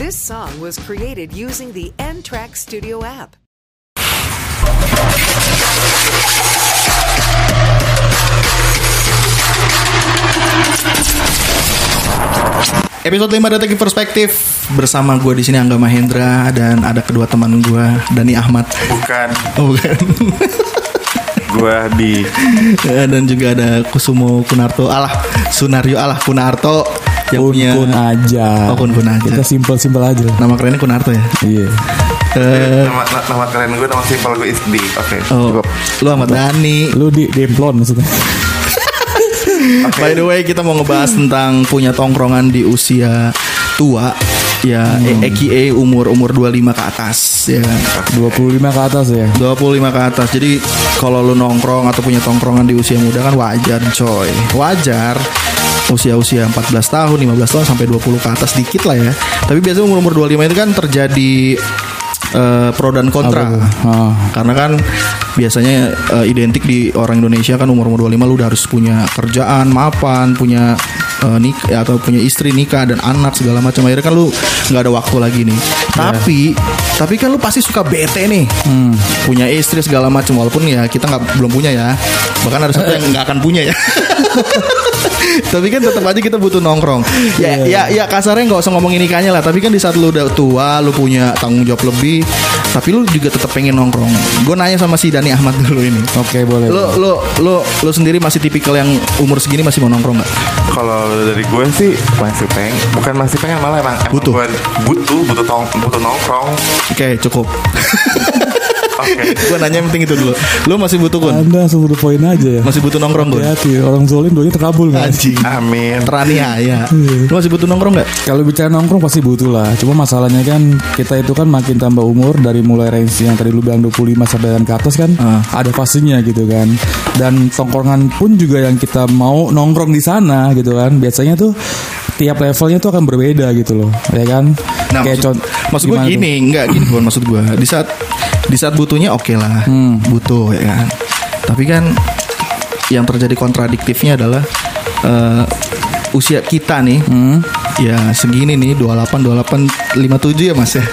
This song was created using the N Track Studio app. Episode 5 Detektif Perspektif bersama gue di sini Angga Mahendra dan ada kedua teman gue Dani Ahmad. Bukan, Oh bukan. gua di dan juga ada Kusumo Kunarto. Alah, Sunario Alah Kunarto yang kun punya kun aja. Oh, kun kun aja. Kita simpel simpel aja. lah. nama kerennya Kunarto ya. Iya. Eh, nama, na- nama keren gue nama simpel gue Isdi. Oke, oh, cukup. lu Ahmad Dani. Lu di demplon maksudnya. By the way, kita mau ngebahas tentang punya tongkrongan di usia tua ya Hmm. EKA umur umur 25 ke atas ya kan. 25 ke atas ya. 25 ke atas. Jadi kalau lu nongkrong atau punya tongkrongan di usia muda kan wajar coy. Wajar. Usia-usia 14 tahun, 15 tahun sampai 20 ke atas dikit lah ya. Tapi biasanya umur-umur 25 itu kan terjadi eh, pro dan kontra. Ah. Karena kan biasanya eh, identik di orang Indonesia kan umur-umur 25 lu udah harus punya kerjaan, mapan, punya eh, nik atau punya istri nikah dan anak segala macam. Akhirnya kan lu nggak ada waktu lagi nih. Tapi tapi kan lu pasti suka bete nih. Punya istri segala macam walaupun ya kita nggak belum punya ya. Bahkan ada satu yang nggak akan punya ya. tapi kan tetap aja kita butuh nongkrong. Ya ya ya kasarnya nggak usah ngomongin nikahnya lah. Tapi kan di saat lu udah tua, lu punya tanggung jawab lebih, tapi lu juga tetap pengen nongkrong. Gue nanya sama si Dani Ahmad dulu ini. Oke, boleh. Lo lo lo lo sendiri masih tipikal yang umur segini masih mau nongkrong nggak? Kalau dari gue sih masih pengen, bukan masih pengen malah emang emang Butuh. gue butuh butuh tong, butuh nongkrong. Oke cukup. Oke. gue nanya yang penting itu dulu. Lo masih butuh kun? Anda langsung to the point aja ya. Masih butuh nongkrong kun? Hati-hati, orang zolim doanya terkabul nggak? Anjing. Amin. Teraniaya. Lo masih butuh nongkrong nggak? Kalau bicara nongkrong pasti butuh lah. Cuma masalahnya kan kita itu kan makin tambah umur dari mulai range yang tadi lu bilang 25 sampai dan ke atas kan Ah. ada fasenya gitu kan. Dan tongkrongan pun juga yang kita mau nongkrong di sana gitu kan. Biasanya tuh tiap levelnya tuh akan berbeda gitu loh, ya kan? Nah, maksud, cont- maksud gue tuh? gini, enggak gini Bon, maksud gue di saat di saat butuhnya oke lah, Hmm. butuh ya kan. Tapi kan yang terjadi kontradiktifnya adalah eh, usia kita nih, Hmm. ya segini nih 28, 28, 57 ya mas ya.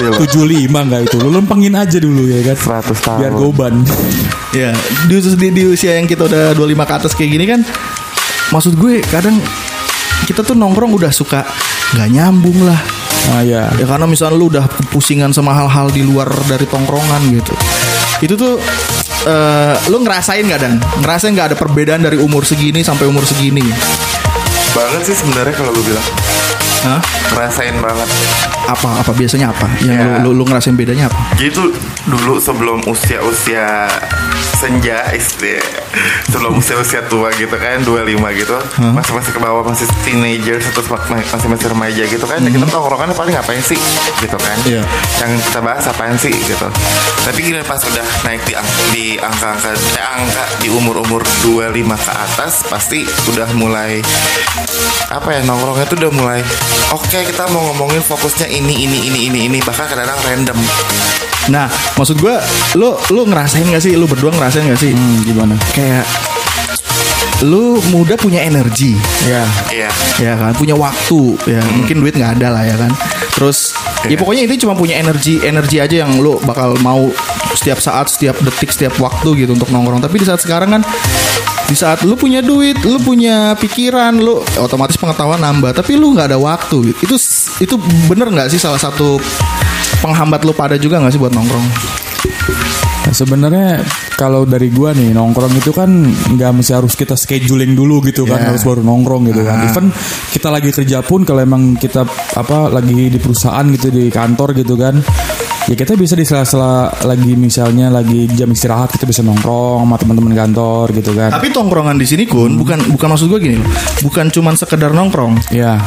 Lo. 75 enggak itu. Lu lempengin aja dulu ya kan. 100 tahun. Biar goban. ya di, di, di usia yang kita udah 25 ke atas kayak gini kan, maksud gue kadang kita tuh nongkrong udah suka nggak nyambung lah. Ah ya. Ya karena misalnya lu udah pusingan sama hal-hal di luar dari tongkrongan gitu. Itu tuh eh, lu ngerasain nggak dan ngerasain nggak ada perbedaan dari umur segini sampai umur segini? Banget sih sebenarnya kalau gue bilang. Hah? Ngerasain banget. Apa apa biasanya apa? Yang Ya. lu, lu lu ngerasain bedanya apa? Jadi tuh dulu sebelum usia-usia senja istri sebelum usia-usia tua gitu kan 25 gitu. Masih masih ke bawah masih teenager atau masih masih remaja gitu kan. Ya kita tongkrongan paling ngapain sih? Gitu kan. Iya. yang kita bahas apaan sih? Gitu. Tapi gini pas udah naik di di angka-angka eh, angka di umur-umur 25 ke atas pasti udah mulai apa ya nongkrongnya tuh udah mulai oke kita mau ngomongin fokusnya ini ini ini ini ini. Bahkan kadang-kadang random. Nah, maksud gue, lu lu ngerasain gak sih? Lu berdua ngerasain gak sih? Hmm, gimana? Kayak lu muda punya energi, Ya. iya. Ya kan? Punya waktu. Ya mungkin duit nggak ada lah ya kan? Terus ya Iya. pokoknya itu cuma punya energi energi aja yang lo bakal mau setiap saat setiap detik setiap waktu gitu untuk nongkrong. Tapi di saat sekarang kan di saat lu punya duit lu punya pikiran lu otomatis pengetahuan nambah tapi lu nggak ada waktu. Gitu. itu itu bener nggak sih salah satu penghambat lu pada juga nggak sih buat nongkrong? Nah, sebenarnya kalau dari gua nih nongkrong itu kan nggak mesti harus kita scheduling dulu gitu kan Ya. harus baru nongkrong gitu kan. Even kita lagi kerja pun kalau emang kita apa lagi di perusahaan gitu di kantor gitu kan. Ya kita bisa di sela-sela lagi misalnya lagi jam istirahat kita bisa nongkrong sama teman-teman kantor gitu kan. tapi tongkrongan di sini kun bukan bukan maksud gue gini loh bukan cuman sekedar nongkrong Ya.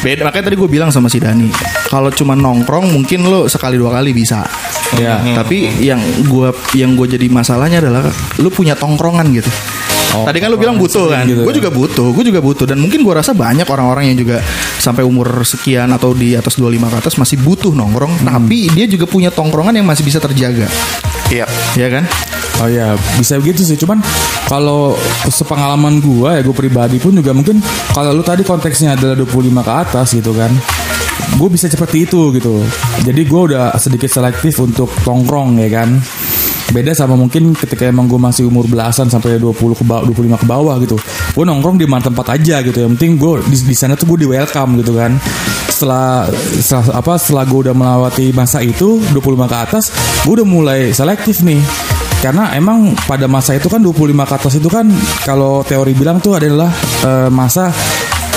Beda makanya tadi gue bilang sama si Dani, kalau cuma nongkrong mungkin lo sekali dua kali bisa. Ya. Tapi yang gue yang gue jadi masalahnya adalah lo punya tongkrongan gitu. Oh, Tadi kan lu bilang butuh kan, gitu. Gue ya. juga butuh, gue juga butuh. Dan mungkin gue rasa banyak orang-orang yang juga sampai umur sekian atau di atas 25 ke atas masih butuh nongkrong, tapi dia juga punya tongkrongan yang masih bisa terjaga, iya. Ya kan? Oh ya bisa begitu sih. Cuman kalau sepengalaman gua ya gue pribadi pun juga mungkin kalau lu tadi konteksnya adalah 25 ke atas gitu kan gue bisa seperti itu gitu. Jadi gue udah sedikit selektif untuk tongkrong ya kan beda sama mungkin ketika emang gue masih umur belasan sampai 20 ke bawah 25 ke bawah gitu. Gue nongkrong di mana tempat aja gitu. Yang penting gue di, di sana tuh gue di welcome gitu kan. Setelah, setelah apa setelah gue udah melewati masa itu 25 ke atas gue udah mulai selektif nih. Karena emang pada masa itu kan 25 ke atas itu kan kalau teori bilang tuh adalah eh, masa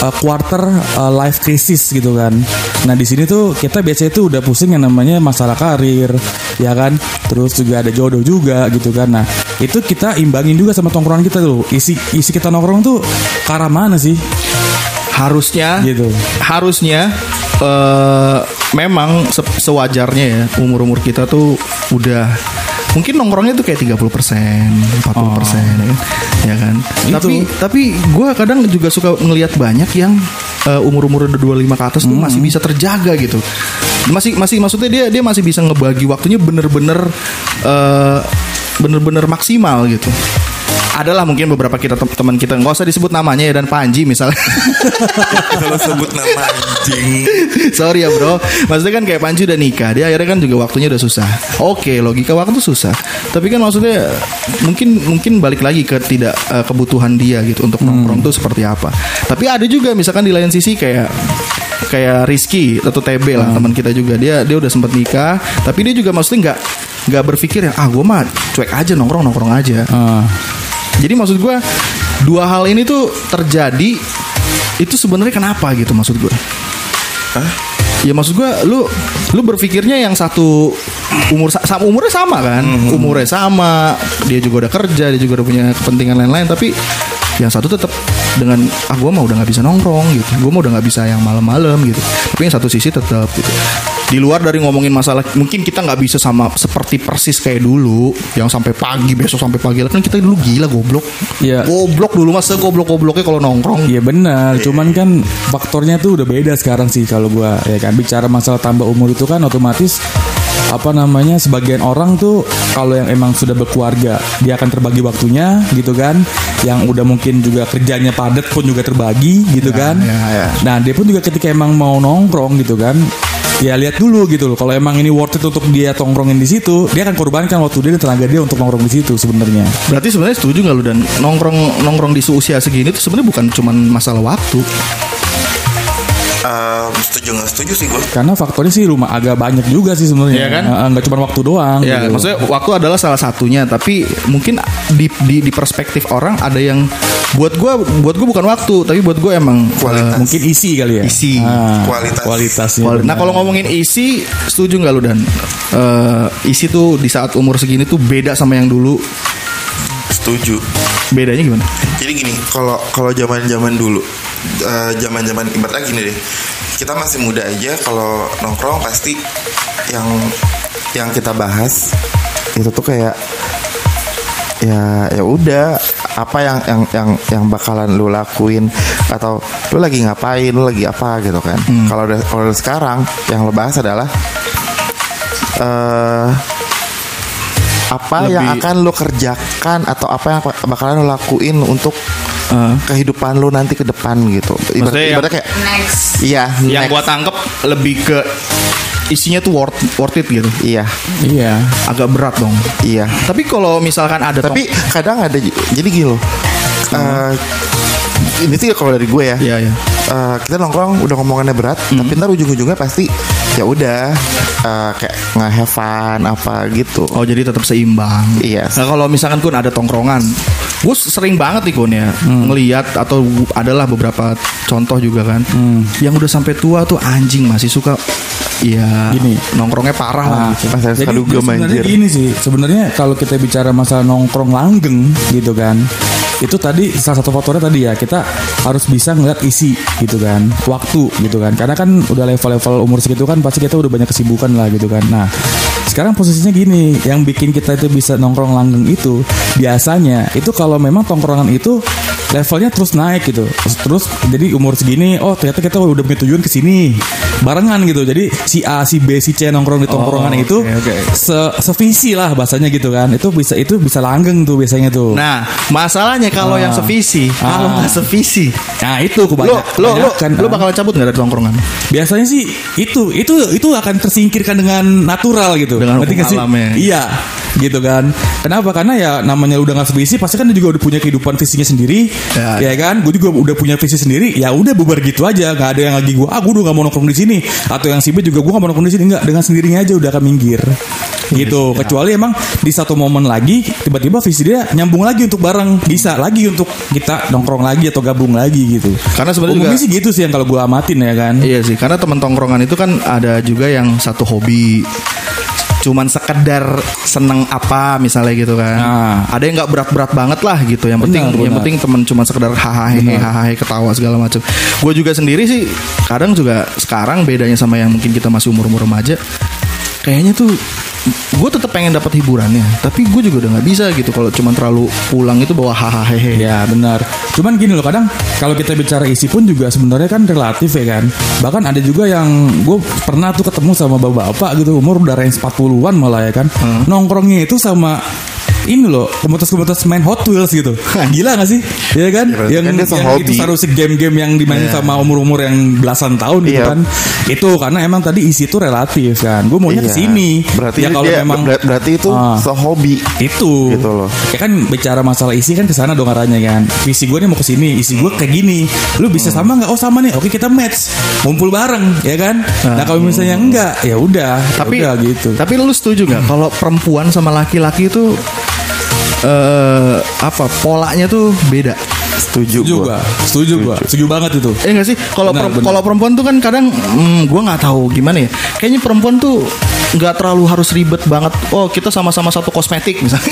uh, quarter uh, life crisis gitu kan. Nah di sini tuh kita biasanya tuh udah pusing yang namanya masalah karir, ya kan. Terus juga ada jodoh juga gitu kan. Nah itu kita imbangin juga sama tongkrongan kita tuh. Isi isi kita nongkrong tuh ke arah mana sih? harusnya Gitu. harusnya eh memang se- sewajarnya ya umur-umur kita tuh udah mungkin nongkrongnya tuh kayak 30% 40% ya kan ya kan tapi tapi gue kadang juga suka ngelihat banyak yang eh, umur-umur udah 25 ke atas tuh masih bisa terjaga gitu masih masih maksudnya dia dia masih bisa ngebagi waktunya bener-bener eh, bener-bener maksimal gitu. Adalah mungkin beberapa kita tem- teman kita nggak usah disebut namanya ya dan Panji misalnya. Kalau sebut nama anjing. Sorry ya bro. Maksudnya kan kayak Panji udah nikah Dia akhirnya kan juga waktunya udah susah. Oke logika waktu susah. Tapi kan maksudnya Mungkin mungkin balik lagi ke tidak eh, Kebutuhan dia gitu Untuk nongkrong tuh seperti apa. Tapi ada juga misalkan di lain sisi kayak Kayak Rizky atau TB lah teman kita juga. Dia dia udah sempat nikah Tapi dia juga maksudnya nggak nggak berpikir yang ah gue mah cuek aja nongkrong nongkrong aja. Ah, jadi maksud gue dua hal ini tuh terjadi itu sebenarnya kenapa gitu maksud gue? Ya maksud gue lu lu berpikirnya yang satu umur sa- sama umurnya sama kan? Umurnya sama, dia juga udah kerja, dia juga udah punya kepentingan lain-lain tapi yang satu tetap dengan ah gue mah udah nggak bisa nongkrong gitu, gue mah udah nggak bisa yang malam-malam gitu. Tapi yang satu sisi tetap gitu. Di luar dari ngomongin masalah mungkin kita nggak bisa sama seperti persis kayak dulu yang sampai pagi besok sampai pagi kan kita dulu gila goblok. Iya. Goblok dulu masa goblok-gobloknya kalau nongkrong. Iya benar, cuman kan faktornya tuh udah beda sekarang sih kalau gua ya kan bicara masalah tambah umur itu kan otomatis apa namanya sebagian orang tuh kalau yang emang sudah berkeluarga dia akan terbagi waktunya gitu kan. Yang udah mungkin juga kerjanya padat pun juga terbagi gitu kan. ya, ya. nah dia pun juga ketika emang mau nongkrong gitu kan ya lihat dulu gitu loh. Kalau emang ini worth it untuk dia tongkrongin di situ dia akan korbankan waktu dia dan tenaga dia untuk nongkrong di situ sebenarnya. Berarti sebenarnya setuju nggak lu dan? Nongkrong nongkrong di usia segini tuh sebenarnya bukan cuman masalah waktu. Eh, setuju nggak setuju sih gue. Karena faktornya sih rumah agak banyak juga sih sebenarnya. Iya kan? Nggak cuma waktu doang. Ya, gitu. maksudnya waktu adalah salah satunya, tapi mungkin di, di di perspektif orang ada yang buat gua buat gua bukan waktu, tapi buat gua emang Kualitas. eh, mungkin isi kali ya. Isi. Ah, Kualitas. Kualitasnya. Kuali- Nah kalau ngomongin isi, setuju nggak lu dan Eh, isi tuh di saat umur segini tuh beda sama yang dulu. Setuju. Bedanya gimana? Jadi gini, kalau kalau zaman-zaman dulu, eh, zaman-zaman ibaratnya gini deh. Kita masih muda aja kalau nongkrong pasti yang yang kita bahas itu tuh kayak ya ya udah apa yang yang yang yang bakalan lu lakuin atau lu lagi ngapain lu lagi apa gitu kan kalau udah kalau udah sekarang yang lo bahas adalah eh apa yang Lebih- akan lo kerjakan atau apa yang bakalan lo lakuin untuk Eh. kehidupan lo nanti ke depan gitu. Ibarat, Maksudnya yang- ibaratnya kayak Iya, Yang next. gua tangkep lebih ke isinya tuh worth worth it gitu. Iya, Iya. Agak berat dong. iya. Tapi kalau misalkan ada Tapi kadang ada jadi gini loh. Eh, ini sih kalau dari gue ya. Iya, iya. Eh, kita nongkrong udah ngomongannya berat, tapi ntar ujung-ujungnya pasti ya udah eh, kayak nggak have fun apa gitu. Oh jadi tetap seimbang. Iya. Nah kalau misalkan kun ada tongkrongan, gue sering banget nih kun ya ngelihat atau adalah beberapa contoh juga kan, yang udah sampai tua tuh anjing masih suka, ya Gini. nongkrongnya parah lah. Mas saya Jadi sebenarnya anjir. gini sih, sebenarnya kalau kita bicara masalah nongkrong langgeng gitu kan, itu tadi salah satu faktornya tadi ya kita harus bisa ngeliat isi gitu kan, waktu gitu kan, karena kan udah level-level umur segitu kan pasti kita udah banyak kesibukan lah gitu kan. Nah sekarang posisinya gini, yang bikin kita itu bisa nongkrong langgeng itu biasanya itu kalau memang tongkrongan itu levelnya terus naik gitu, terus jadi umur segini, oh ternyata kita udah punya tujuan ke sini barengan gitu. Jadi si A, si B, si C nongkrong di tongkrongan Oh, itu oke. se sevisi lah bahasanya gitu kan. Itu bisa itu bisa langgeng tuh biasanya tuh. Nah, masalahnya kalau Ah. yang sevisi, kalau Ah. nggak sevisi, Nah, itu lo kebanyakan lo lo, lo ah. bakal cabut nggak dari tongkrongan? Biasanya sih itu itu itu akan tersingkirkan dengan natural gitu. Dengan hukum nggak sih? alamnya. Iya, gitu kan. Kenapa? Karena ya namanya udah nggak sevisi, pasti kan dia juga udah punya kehidupan fisiknya sendiri, Ya. ya, kan? Gue juga udah punya visi sendiri. Ya udah bubar gitu aja. Gak ada yang lagi gue, ah gue udah gak mau nongkrong di sini. Atau yang si B juga gue gak mau nongkrong di sini. Enggak, dengan sendirinya aja udah akan minggir. Iya Gitu. Kecuali emang di satu momen lagi tiba-tiba visi dia nyambung lagi untuk bareng, bisa lagi untuk kita nongkrong lagi atau gabung lagi gitu. Karena sebenarnya Umumnya juga- sih gitu sih yang kalau gue amatin ya kan. Iya sih, karena teman tongkrongan itu kan ada juga yang satu hobi cuman sekedar seneng apa misalnya gitu kan. Nah. Ada yang nggak berat-berat banget lah gitu. Yang penting Benar, yang benar. penting temen cuman sekedar hahaha hahaha ketawa segala macam. Gue juga sendiri sih kadang juga sekarang bedanya sama yang mungkin kita masih umur-umur remaja. Kayaknya tuh gue tetap pengen dapat hiburannya, tapi gue juga udah nggak bisa gitu kalau cuman terlalu pulang itu bawa hahaha Ya benar. Cuman gini loh kadang kalau kita bicara isi pun juga sebenarnya kan relatif ya kan. Bahkan ada juga yang gue pernah tuh ketemu sama bapak-bapak gitu umur udah range 40-an malah ya kan. Nongkrongnya itu sama ini loh komunitas-komunitas main Hot Wheels gitu. Gila gak sih? Ya kan? Ya, yang, kan yang sehobi. itu seru si game-game yang dimainin sama umur-umur yang belasan tahun gitu Iya. kan. Itu karena emang tadi isi itu relatif kan. Gue maunya Iya. ke sini. Berarti ya kalau dia, memang ber- berarti itu Ah. sehobi. itu. Gitu loh. ya kan bicara masalah isi kan ke sana dong arahnya kan. Visi gue nih mau ke sini isi gue kayak gini. Lu bisa Hmm. sama nggak? Oh sama nih. Oke kita match. Ngumpul bareng ya kan? Nah kalau misalnya enggak ya udah. Tapi ya udah gitu. tapi lu setuju nggak? Kalau perempuan sama laki-laki itu eh apa polanya tuh beda. Setuju setuju gua. gua. Setuju gua. Setuju. Banget itu. Eh nggak sih? Kalau kalau perempuan tuh kan kadang hmm, gue nggak tahu gimana ya. Kayaknya perempuan tuh nggak terlalu harus ribet banget oh kita sama-sama satu kosmetik misalnya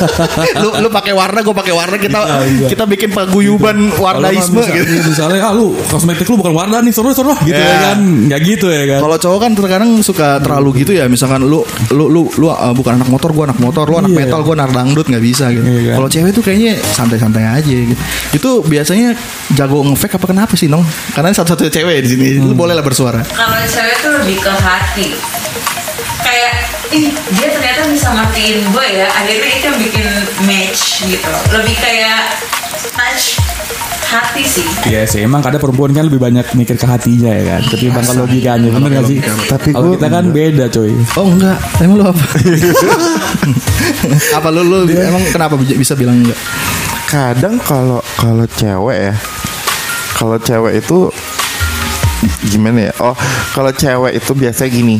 lu lu pakai warna gue pakai warna kita Iya, iya. kita bikin paguyuban Kalau warnaisme misal- gitu iya, misalnya ah lu kosmetik lu bukan warna nih seru seru gitu Ya. ya kan nggak gitu ya kan Kalau cowok kan terkadang suka terlalu gitu ya, misalkan lu lu lu lu uh, bukan anak motor, gua anak motor, lu anak Iya. metal, gua anak dangdut nggak bisa gitu. Iya kan? Kalau cewek tuh kayaknya santai-santai aja gitu. Itu biasanya jago ngefake apa kenapa sih, Nong? Karena satu-satunya cewek di sini. Hmm. Lu boleh lah bersuara. kalau cewek tuh lebih ke hati kayak ih dia ternyata bisa matiin gue ya. Akhirnya itu yang bikin match gitu. Lebih kayak touch hati sih. Iya sih, emang kadang perempuan kan lebih banyak mikir ke hatinya ya kan, ketimbang ke logikanya, bener gak sih? Tapi kalau kita kan beda coy. Oh enggak, emang lu apa? apa lu lu emang kenapa bi- bisa bilang enggak? kadang kalau kalau cewek ya kalau cewek itu gimana ya? Oh kalau cewek itu biasanya gini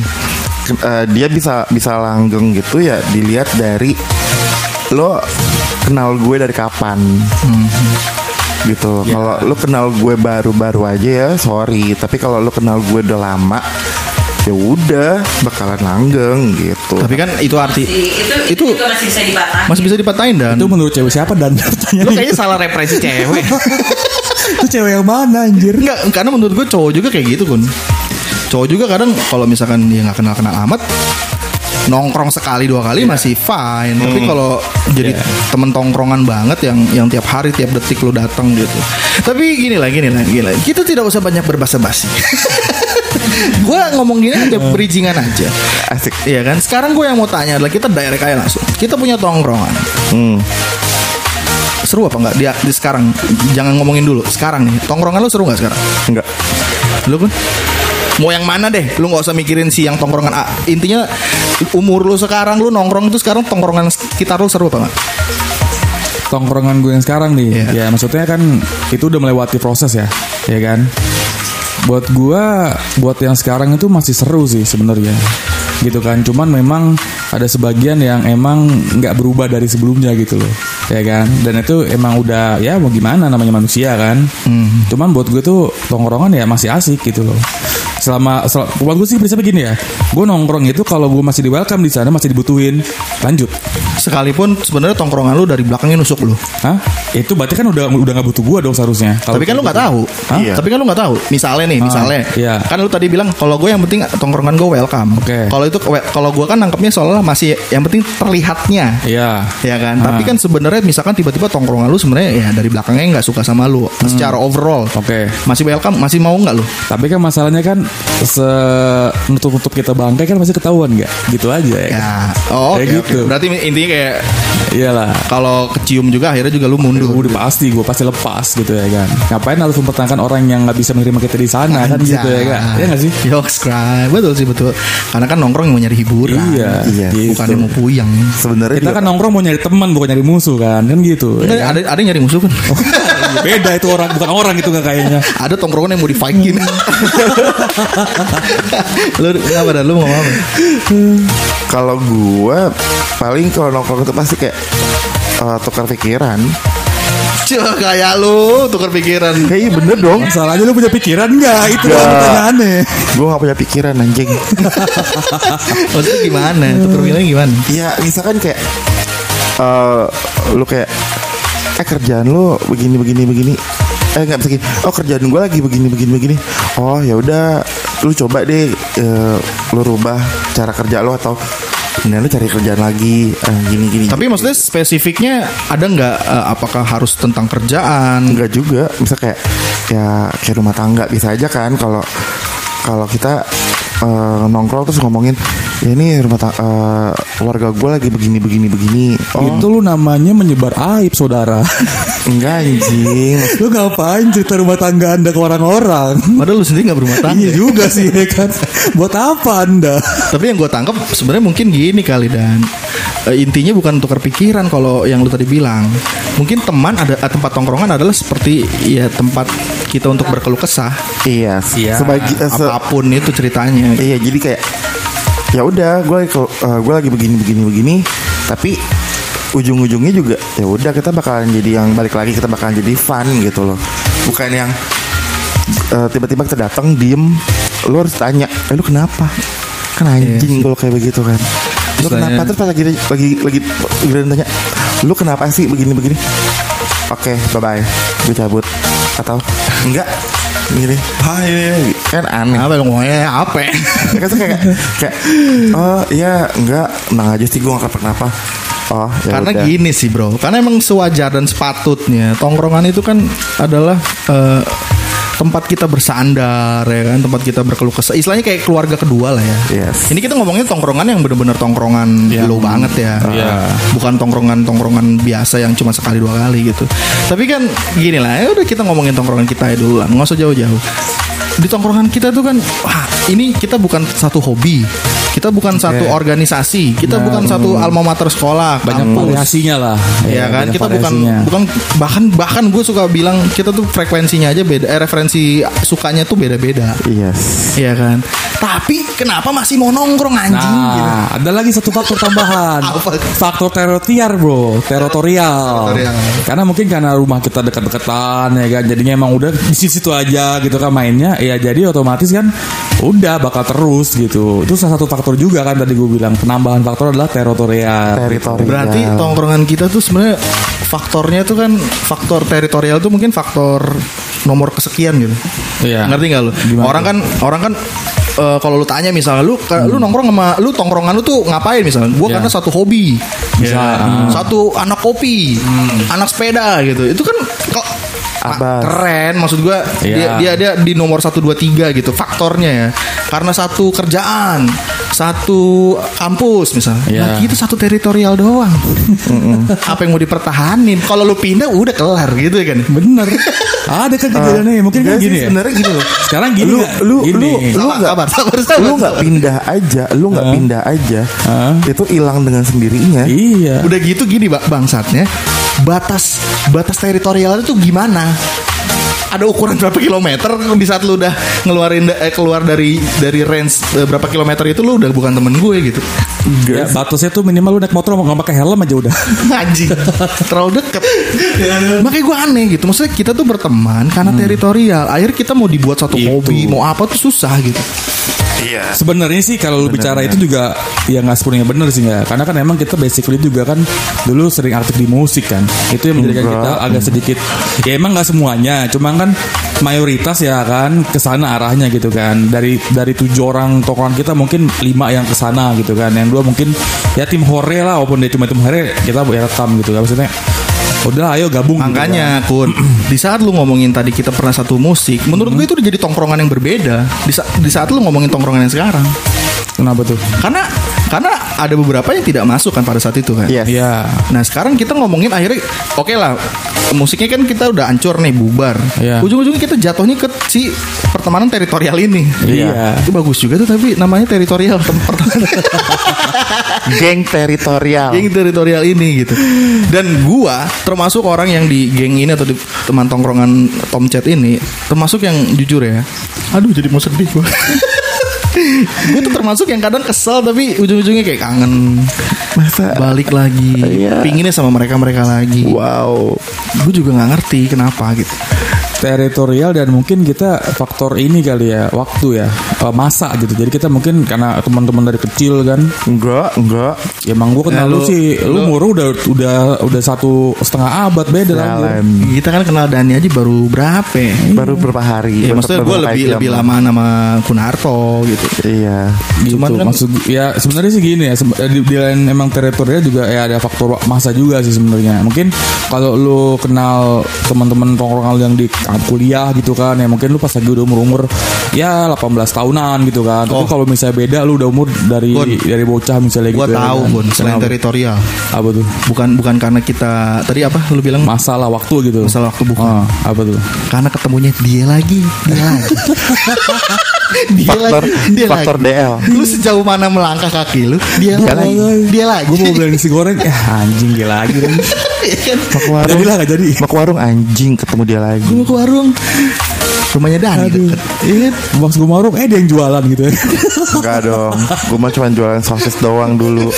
eh, dia bisa bisa langgeng gitu ya dilihat dari lo kenal gue dari kapan. Gitu. Kalau lo kenal gue baru-baru aja ya sorry. Tapi kalau lo kenal gue udah lama ya udah bakalan langgeng gitu. Tapi kan itu arti itu, itu itu masih bisa dipatahin. masih bisa dipatahin dan. Itu menurut cewek siapa dan? Lu kayaknya salah referensi cewek. itu cewek yang mana anjir? Enggak, karena menurut gue cowok juga kayak gitu kun. Cowok juga kadang kalau misalkan dia nggak kenal kenal amat, nongkrong sekali dua kali masih fine. Tapi kalau jadi temen tongkrongan banget yang yang tiap hari tiap detik lu datang gitu. Tapi gini lah, gini lah, gini lah. Kita tidak usah banyak berbahasa basi. gue ngomong gini aja bridgingan aja. asik Iya kan. Sekarang gue yang mau tanya adalah kita direct aja langsung. Kita punya tongkrongan. hmm. Seru apa nggak? Dia di sekarang jangan ngomongin dulu. Sekarang nih, tongkrongan lu seru nggak sekarang? enggak Lu kan mau yang mana deh lu nggak usah mikirin si yang tongkrongan A. intinya umur lu sekarang lu nongkrong itu sekarang tongkrongan sekitar lu seru apa nggak Tongkrongan gue yang sekarang nih, Iya. ya maksudnya kan itu udah melewati proses ya, ya kan? Buat gue, buat yang sekarang itu masih seru sih sebenarnya, gitu kan? Cuman memang ada sebagian yang emang nggak berubah dari sebelumnya gitu loh, ya kan? Dan itu emang udah ya mau gimana namanya manusia kan? Cuman buat gue tuh tongkrongan ya masih asik gitu loh. Selama, sel buat gue sih prinsipnya gini ya, gue nongkrong itu kalau gue masih di welcome di sana masih dibutuhin, lanjut. sekalipun sebenarnya tongkrongan lu dari belakangnya nusuk lu Hah? Itu berarti kan udah udah nggak butuh gua dong seharusnya. Kalau tapi kan lu nggak tahu Hah? Iya. tapi kan lu nggak tahu misalnya nih misalnya iya. kan lu tadi bilang kalau gue yang penting tongkrongan gue welcome Oke. kalau itu kalau gue kan nangkepnya seolah masih yang penting terlihatnya Iya. ya kan Ah. tapi kan sebenarnya misalkan tiba-tiba tongkrongan lu sebenarnya ya dari belakangnya nggak suka sama lu secara overall Hmm. Oke. masih welcome masih mau nggak lu Tapi kan masalahnya kan se nutup nutup kita bangkai kan masih ketahuan nggak gitu aja ya, Ya. Oh, oke, Kayak oke. gitu. Berarti intinya kayak iyalah kalau kecium juga akhirnya juga lu mundur. udah pasti gue pasti lepas gitu ya kan ngapain harus mempertahankan orang yang nggak bisa menerima kita di sana kan gitu ya kan ya nggak sih Yoks cry. Betul sih betul. Karena kan nongkrong yang mau nyari hiburan. Iya, Iya, gitu. Bukan yang mau puyang. Sebenarnya kita juga- kan nongkrong mau nyari teman bukan nyari musuh kan kan gitu Enggak, ya kan? ada ada yang nyari musuh kan? beda itu orang bukan orang itu nggak kayaknya ada tongkrongan yang mau di Viking. lu apa dah? Lu mau ngomong apa? kalau gua paling kalau nongkrong itu pasti kayak eh, tukar pikiran. Cih, kayak lu tukar pikiran. Kayak iya bener dong. masalahnya lu punya pikiran nggak itu Nggak. pertanyaannya Gue gak punya pikiran anjing. Maksudnya gimana? Tukar pikiran gimana? ya misalkan kayak eh lu kayak eh kerjaan lu begini begini begini. Eh nggak bisa gini oh kerjaan gue lagi begini begini begini. Oh ya udah. Lu coba deh eh, lu rubah cara kerja lu atau ini lu cari kerjaan lagi. Eh, gini gini Tapi maksudnya spesifiknya ada nggak eh, apakah harus tentang kerjaan? enggak juga. Bisa kayak ya kayak rumah tangga bisa aja kan. Kalau kalau kita eh, nongkrong terus ngomongin ya ini rumah ta- eh, keluarga gue lagi begini begini begini oh itu lu namanya menyebar aib saudara enggak anjing lu ngapain cerita rumah tangga anda ke orang-orang Padahal lu sendiri nggak berumah tangga. iya juga sih ya kan buat apa anda Tapi yang gue tangkap sebenarnya mungkin gini kali dan eh, intinya bukan tukar pikiran kalau yang lu tadi bilang. Mungkin teman ada eh, tempat tongkrongan adalah seperti ya tempat kita untuk berkeluh kesah. Iya, Iya. sebagi eh, se- Apa pun itu ceritanya. iya jadi kayak ya udah gue gue lagi begini begini begini. Tapi ujung-ujungnya juga ya udah kita bakalan jadi yang balik lagi kita bakalan jadi fun gitu loh. Bukan yang eh, tiba-tiba kita datang diem lu harus tanya eh lu kenapa? Kan anjing kalau kayak begitu kan. Lu kenapa? terus pas lagi lagi lagi giliran tanya lu kenapa sih begini begini? Oke bye bye gue cabut. Atau enggak gini hai kan aneh Apa lu ngomongnya apa? Mereka tuh kayak kayak oh iya enggak tenang aja sih gue gak kenapa oh ya Karena udah. gini sih bro, karena emang sewajar dan sepatutnya tongkrongan itu kan adalah eh, tempat kita bersandar ya kan, tempat kita berkeluh kesah. Istilahnya kayak keluarga kedua lah ya. Yes. Ini kita ngomongnya tongkrongan yang bener-bener tongkrongan low banget ya. Iya. Bukan tongkrongan-tongkrongan biasa yang cuma sekali dua kali gitu. Tapi kan gini lah, ya udah kita ngomongin tongkrongan kita ya dulu lah, nggak usah jauh-jauh. Di tongkrongan kita tuh kan, wah ini kita bukan satu hobi, kita bukan satu organisasi, kita bukan satu alma mater sekolah, banyak kampus. variasinya lah Ya kan banyak kita bukan variasinya. bukan bahkan bahkan gue suka bilang kita tuh frekuensinya aja beda eh, referensi sukanya tuh beda-beda. yes Iya kan. Tapi kenapa masih mau nongkrong anjing gitu. Nah, ada lagi satu faktor tambahan. Faktor teritorial, bro. Teritorial. Teritorial. Karena mungkin karena rumah kita dekat-dekatan ya kan. Jadinya emang udah di situ aja gitu kan mainnya. Ya jadi otomatis kan udah bakal terus gitu. Itu salah satu faktor juga kan tadi gue bilang penambahan faktor adalah teritorial. teritori Berarti tongkrongan kita tuh sebenarnya faktornya tuh kan faktor teritorial tuh mungkin faktor nomor kesekian gitu. Iya. Ngerti gak lu? Gimana orang kan orang kan eh, kalau lu tanya misalnya lu ke- lu nongkrong sama lu tongkrongan lu tuh ngapain misalnya? Gua Iya. karena satu hobi. Bisa. Ya. Hmm. Satu anak kopi, anak sepeda gitu. Itu kan Abas. keren maksud gua Iya. dia, dia dia di nomor 1 2 3 gitu faktornya ya. Karena satu kerjaan, satu kampus misalnya. Iya. Nah, kita satu teritorial doang. Apa yang mau dipertahanin? Kalau lu pindah udah kelar gitu ya kan. Bener. ada kan kejadiannya mungkin kan sih, gini ya. sebenarnya gini loh Sekarang gini lu nggak? lu Gini. lu lu Sabar, nggak sabar, sabar, sabar, lu nggak pindah aja lu nggak pindah aja Hah? itu hilang dengan sendirinya Iya. Udah gitu gini Bang bangsatnya batas batas teritorial itu gimana? Ada ukuran berapa kilometer di saat lu udah ngeluarin eh, keluar dari dari range eh, berapa kilometer itu lu udah bukan temen gue gitu. Ya, batasnya tuh minimal lu naik motor mau nggak pakai helm aja udah. Anjing Terlalu deket Makanya gue aneh gitu Maksudnya kita tuh berteman Karena teritorial Akhirnya kita mau dibuat satu Itu. hobi Mau apa tuh susah gitu iya Sebenarnya sih kalau lu bicara itu juga ya nggak sepenuhnya bener sih nggak. Karena kan emang kita basically juga kan dulu sering aktif di musik kan. Itu yang menjadikan kita agak sedikit ya emang nggak semuanya, cuma kan mayoritas ya kan ke sana arahnya gitu kan. Dari dari tujuh orang tongkrongan kita mungkin lima yang ke sana gitu kan. Yang dua mungkin ya tim hore lah walaupun dia cuma tim hore kita ya rekam gitu kan. Maksudnya Udah ayo gabung gitu Makanya Kun Di saat lu ngomongin tadi kita pernah satu musik Menurut gue itu udah jadi tongkrongan yang berbeda Di, sa- di saat lu ngomongin tongkrongan yang sekarang. Kenapa tuh? Karena Karena ada beberapa yang tidak masuk kan pada saat itu kan Yes. Iya. Nah sekarang kita ngomongin akhirnya Oke lah Musiknya kan kita udah ancur nih bubar Iya. Ujung-ujungnya kita jatuhnya ke si Pertemanan teritorial ini Iya. Itu bagus juga tuh tapi namanya teritorial tem- pertemanan Geng teritorial. geng teritorial ini gitu. Dan gua termasuk orang yang di geng ini atau di teman tongkrongan Tom Chat ini termasuk yang jujur ya. Aduh jadi mau sedih gua. gue tuh termasuk yang kadang kesel tapi ujung-ujungnya kayak kangen. Masa? Balik lagi. Iya. pinginnya sama mereka mereka lagi. Wow. gue juga nggak ngerti kenapa gitu teritorial dan mungkin kita faktor ini kali ya waktu ya eh, masa gitu jadi kita mungkin karena teman-teman dari kecil kan Enggak, enggak. ya emang gue kenal Nah, lu, lu- sih lu, umur udah udah udah satu setengah abad beda lagi Jalan. kita kan kenal Dani aja baru berapa ya? Baru beberapa hari. Ya, maksudnya gue beberapa lebih jam. lebih lama sama Kunarto gitu. Iya. gitu Cuman kan- maksud ya sebenarnya sih gini ya di, di lain emang teritorial juga ya ada faktor masa juga sih sebenarnya mungkin kalau lu kenal teman-teman tongkrongan lu yang di kuliah gitu kan. Ya mungkin lu pas lagi udah umur umur ya 18 tahunan gitu kan. Tapi Oh. kalau misalnya beda lu udah umur dari dari bocah misalnya Gue gitu ya tahu bun selain Kenapa? teritorial apa tuh? Bukan bukan karena kita tadi apa lu bilang? Masalah waktu gitu. Masalah waktu bukan. Ah, apa tuh? Karena ketemunya dia lagi dia lagi dia Faktor lagi dia faktor lagi DL. lu sejauh mana melangkah kaki lu dia, Dia lagi lagi. dia lagi gue mau bilang nasi goreng ya anjing dia lagi kan Iya kan? Mau ke warung. Jadilah gak jadi Mau ke warung anjing ketemu dia lagi. Gua mau ke warung rumahnya Dani Aduh. deket Iya. Bang gue marung eh dia yang jualan gitu ya Enggak dong. Gue mah cuma jualan sosis doang dulu.